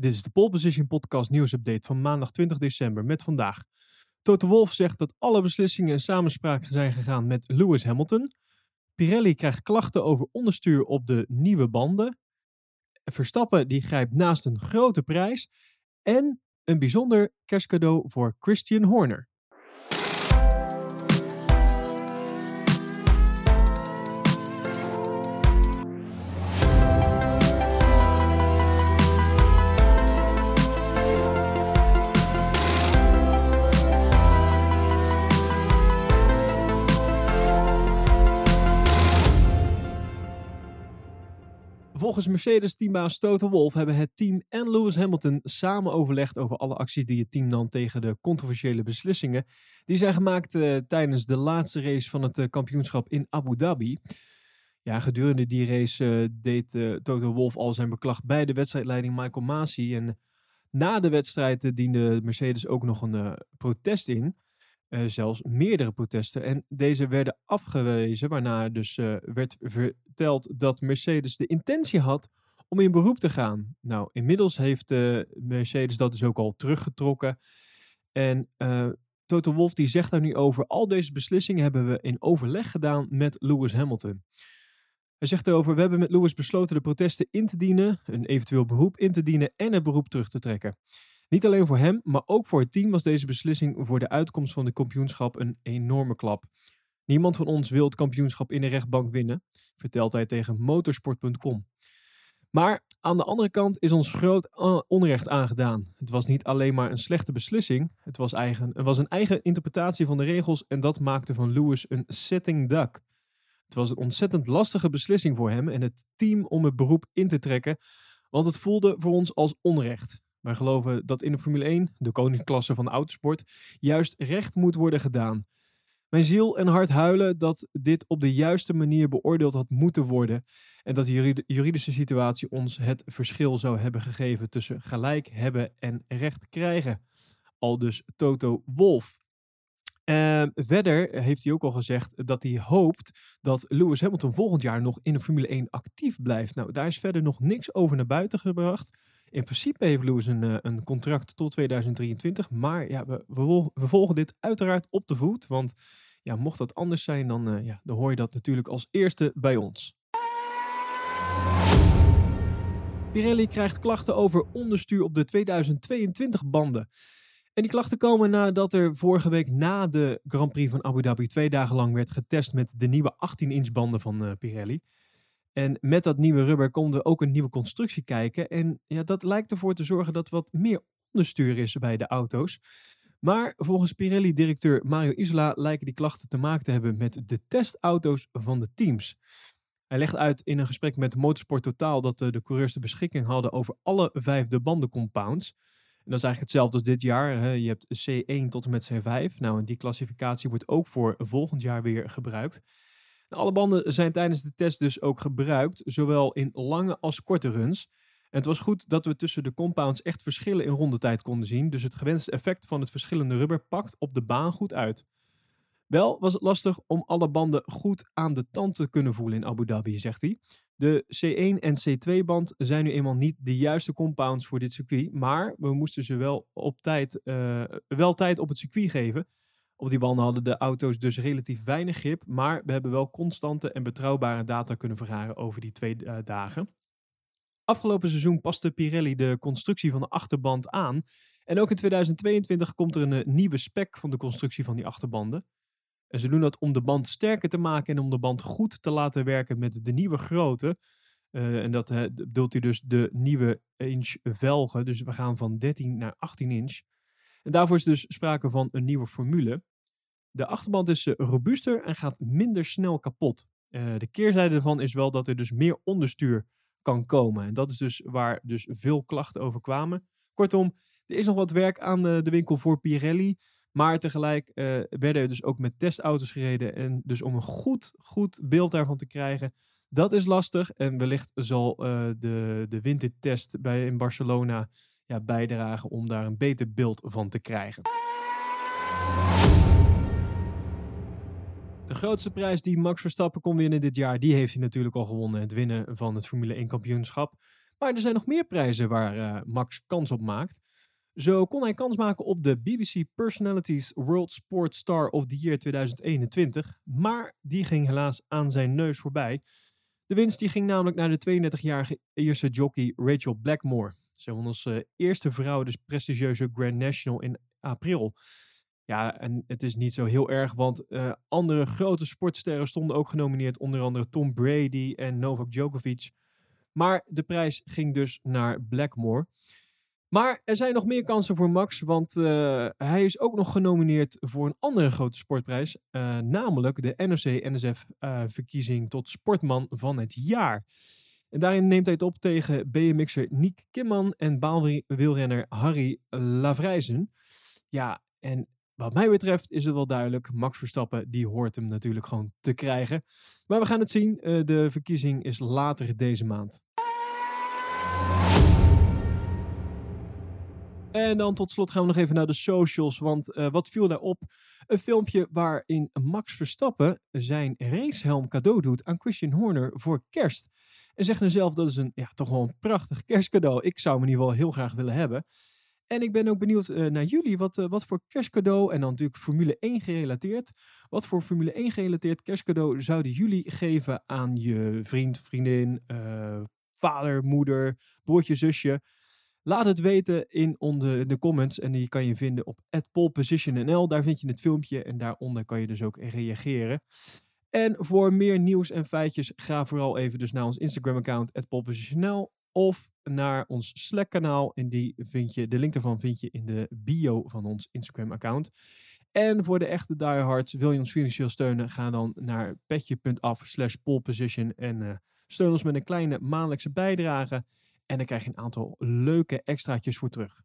Dit is de Pole Position Podcast nieuwsupdate van maandag 20 december met vandaag. Toto Wolff zegt dat alle beslissingen in samenspraak zijn gegaan met Lewis Hamilton. Pirelli krijgt klachten over onderstuur op de nieuwe banden. Verstappen die grijpt naast een grote prijs. En een bijzonder kerstcadeau voor Christian Horner. Volgens Mercedes-teambaas Toto Wolff hebben het team en Lewis Hamilton samen overlegd over alle acties die het team nam tegen de controversiële beslissingen. Die zijn gemaakt uh, tijdens de laatste race van het uh, kampioenschap in Abu Dhabi. Ja, gedurende die race uh, deed Toto Wolff al zijn beklag bij de wedstrijdleiding Michael Masi. En na de wedstrijd diende Mercedes ook nog een protest in. Uh, zelfs meerdere protesten. En deze werden afgewezen, waarna dus uh, werd verteld dat Mercedes de intentie had om in beroep te gaan. Nou, inmiddels heeft uh, Mercedes dat dus ook al teruggetrokken. En Toto Wolff die zegt daar nu over, al deze beslissingen hebben we in overleg gedaan met Lewis Hamilton. Hij zegt erover, we hebben met Lewis besloten de protesten in te dienen, een eventueel beroep in te dienen en het beroep terug te trekken. Niet alleen voor hem, maar ook voor het team was deze beslissing voor de uitkomst van de kampioenschap een enorme klap. Niemand van ons wil het kampioenschap in de rechtbank winnen, vertelt hij tegen motorsport.com. Maar aan de andere kant is ons groot eh, onrecht aangedaan. Het was niet alleen maar een slechte beslissing, het was, eigen, het was een eigen interpretatie van de regels en dat maakte van Lewis een sitting duck. Het was een ontzettend lastige beslissing voor hem en het team om het beroep in te trekken, want het voelde voor ons als onrecht. Wij geloven dat in de Formule 1, de koningsklasse van de autosport, juist recht moet worden gedaan. Mijn ziel en hart huilen dat dit op de juiste manier beoordeeld had moeten worden en dat de juridische situatie ons het verschil zou hebben gegeven tussen gelijk hebben en recht krijgen. Al dus Toto Wolf. Uh, verder heeft hij ook al gezegd dat hij hoopt dat Lewis Hamilton volgend jaar nog in de Formule 1 actief blijft. Nou, daar is verder nog niks over naar buiten gebracht. In principe heeft Lewis een, eh, een contract tot 2023. Maar ja, we, we, volgen dit uiteraard op de voet. Want ja, mocht dat anders zijn, dan, uh, ja, dan hoor je dat natuurlijk als eerste bij ons. Pirelli krijgt klachten over onderstuur op de 2022 banden. En die klachten komen nadat er vorige week na de Grand Prix van Abu Dhabi twee dagen lang werd getest met de nieuwe 18-inch banden van uh, Pirelli. En met dat nieuwe rubber komt er ook een nieuwe constructie kijken. En ja, dat lijkt ervoor te zorgen dat wat meer onderstuur is bij de auto's. Maar volgens Pirelli-directeur Mario Isola lijken die klachten te maken te hebben met de testauto's van de teams. Hij legt uit in een gesprek met Motorsport Totaal dat de coureurs de beschikking hadden over alle vijf de bandencompounds. En dat is eigenlijk hetzelfde als dit jaar. Je hebt C1 tot en met C5. Nou, en die klassificatie wordt ook voor volgend jaar weer gebruikt. Alle banden zijn tijdens de test dus ook gebruikt, zowel in lange als korte runs. En het was goed dat we tussen de compounds echt verschillen in rondetijd konden zien, dus het gewenste effect van het verschillende rubber pakt op de baan goed uit. Wel was het lastig om alle banden goed aan de tand te kunnen voelen in Abu Dhabi, zegt hij. De C1 en C2 band zijn nu eenmaal niet de juiste compounds voor dit circuit, maar we moesten ze wel, op tijd, uh, wel tijd op het circuit geven. Op die banden hadden de auto's dus relatief weinig grip, maar we hebben wel constante en betrouwbare data kunnen vergaren over die twee uh, dagen. Afgelopen seizoen paste Pirelli de constructie van de achterband aan. En ook in 2022 komt er een uh, nieuwe spec van de constructie van die achterbanden. En ze doen dat om de band sterker te maken en om de band goed te laten werken met de nieuwe grootte. Uh, en dat bedoelt hij dus de nieuwe inch velgen. Dus we gaan van 13 naar 18 inch. En daarvoor is dus sprake van een nieuwe formule. De achterband is eh, robuuster en gaat minder snel kapot. Uh, de keerzijde ervan is wel dat er dus meer onderstuur kan komen. En dat is dus waar dus veel klachten over kwamen. Kortom, er is nog wat werk aan de, de winkel voor Pirelli. Maar tegelijk werden er dus ook met testauto's gereden. En dus om een goed, goed beeld daarvan te krijgen, dat is lastig. En wellicht zal de, de wintertest bij, in Barcelona ja, bijdragen om daar een beter beeld van te krijgen. De grootste prijs die Max Verstappen kon winnen dit jaar, die heeft hij natuurlijk al gewonnen. Het winnen van het Formule 1 kampioenschap. Maar er zijn nog meer prijzen waar uh, Max kans op maakt. Zo kon hij kans maken op de BBC Personalities World Sport Star of the Year 2021. Maar die ging helaas aan zijn neus voorbij. De winst die ging namelijk naar de 32-jarige Ierse jockey Rachel Blackmore. Ze won als uh, eerste vrouw dus prestigieuze Grand National in april. Ja, en het is niet zo heel erg, want uh, andere grote sportsterren stonden ook genomineerd. Onder andere Tom Brady en Novak Djokovic. Maar de prijs ging dus naar Blackmore. Maar er zijn nog meer kansen voor Max, want uh, hij is ook nog genomineerd voor een andere grote sportprijs. Uh, namelijk de NOC-NSF-verkiezing tot sportman van het jaar. En daarin neemt hij het op tegen BMX'er Nick Kimman en baalwielrenner Harry Lavrijzen. Ja, en wat mij betreft is het wel duidelijk. Max Verstappen die hoort hem natuurlijk gewoon te krijgen. Maar we gaan het zien. Uh, de verkiezing is later deze maand. En dan tot slot gaan we nog even naar de socials. Want uh, wat viel daarop? Een filmpje waarin Max Verstappen zijn racehelm cadeau doet aan Christian Horner voor kerst. En zegt nu zelf dat is een ja, toch wel een prachtig kerstcadeau. Ik zou hem in ieder geval heel graag willen hebben. En ik ben ook benieuwd uh, naar jullie. Wat, uh, wat voor kerstcadeau, en dan natuurlijk Formule 1 gerelateerd. Wat voor Formule 1 gerelateerd kerstcadeau zouden jullie geven aan je vriend, vriendin, uh, vader, moeder, broertje, zusje? Laat het weten in onder de comments. En die kan je vinden op @polepositionnl. Daar vind je het filmpje en daaronder kan je dus ook reageren. En voor meer nieuws en feitjes ga vooral even dus naar ons Instagram-account @polepositionnl of naar ons Slack-kanaal. En die vind je, de link daarvan vind je in de bio van ons Instagram-account. En voor de echte diehards, wil je ons financieel steunen, ga dan naar petje.af slash en uh, steun ons met een kleine maandelijkse bijdrage. En dan krijg je een aantal leuke extraatjes voor terug.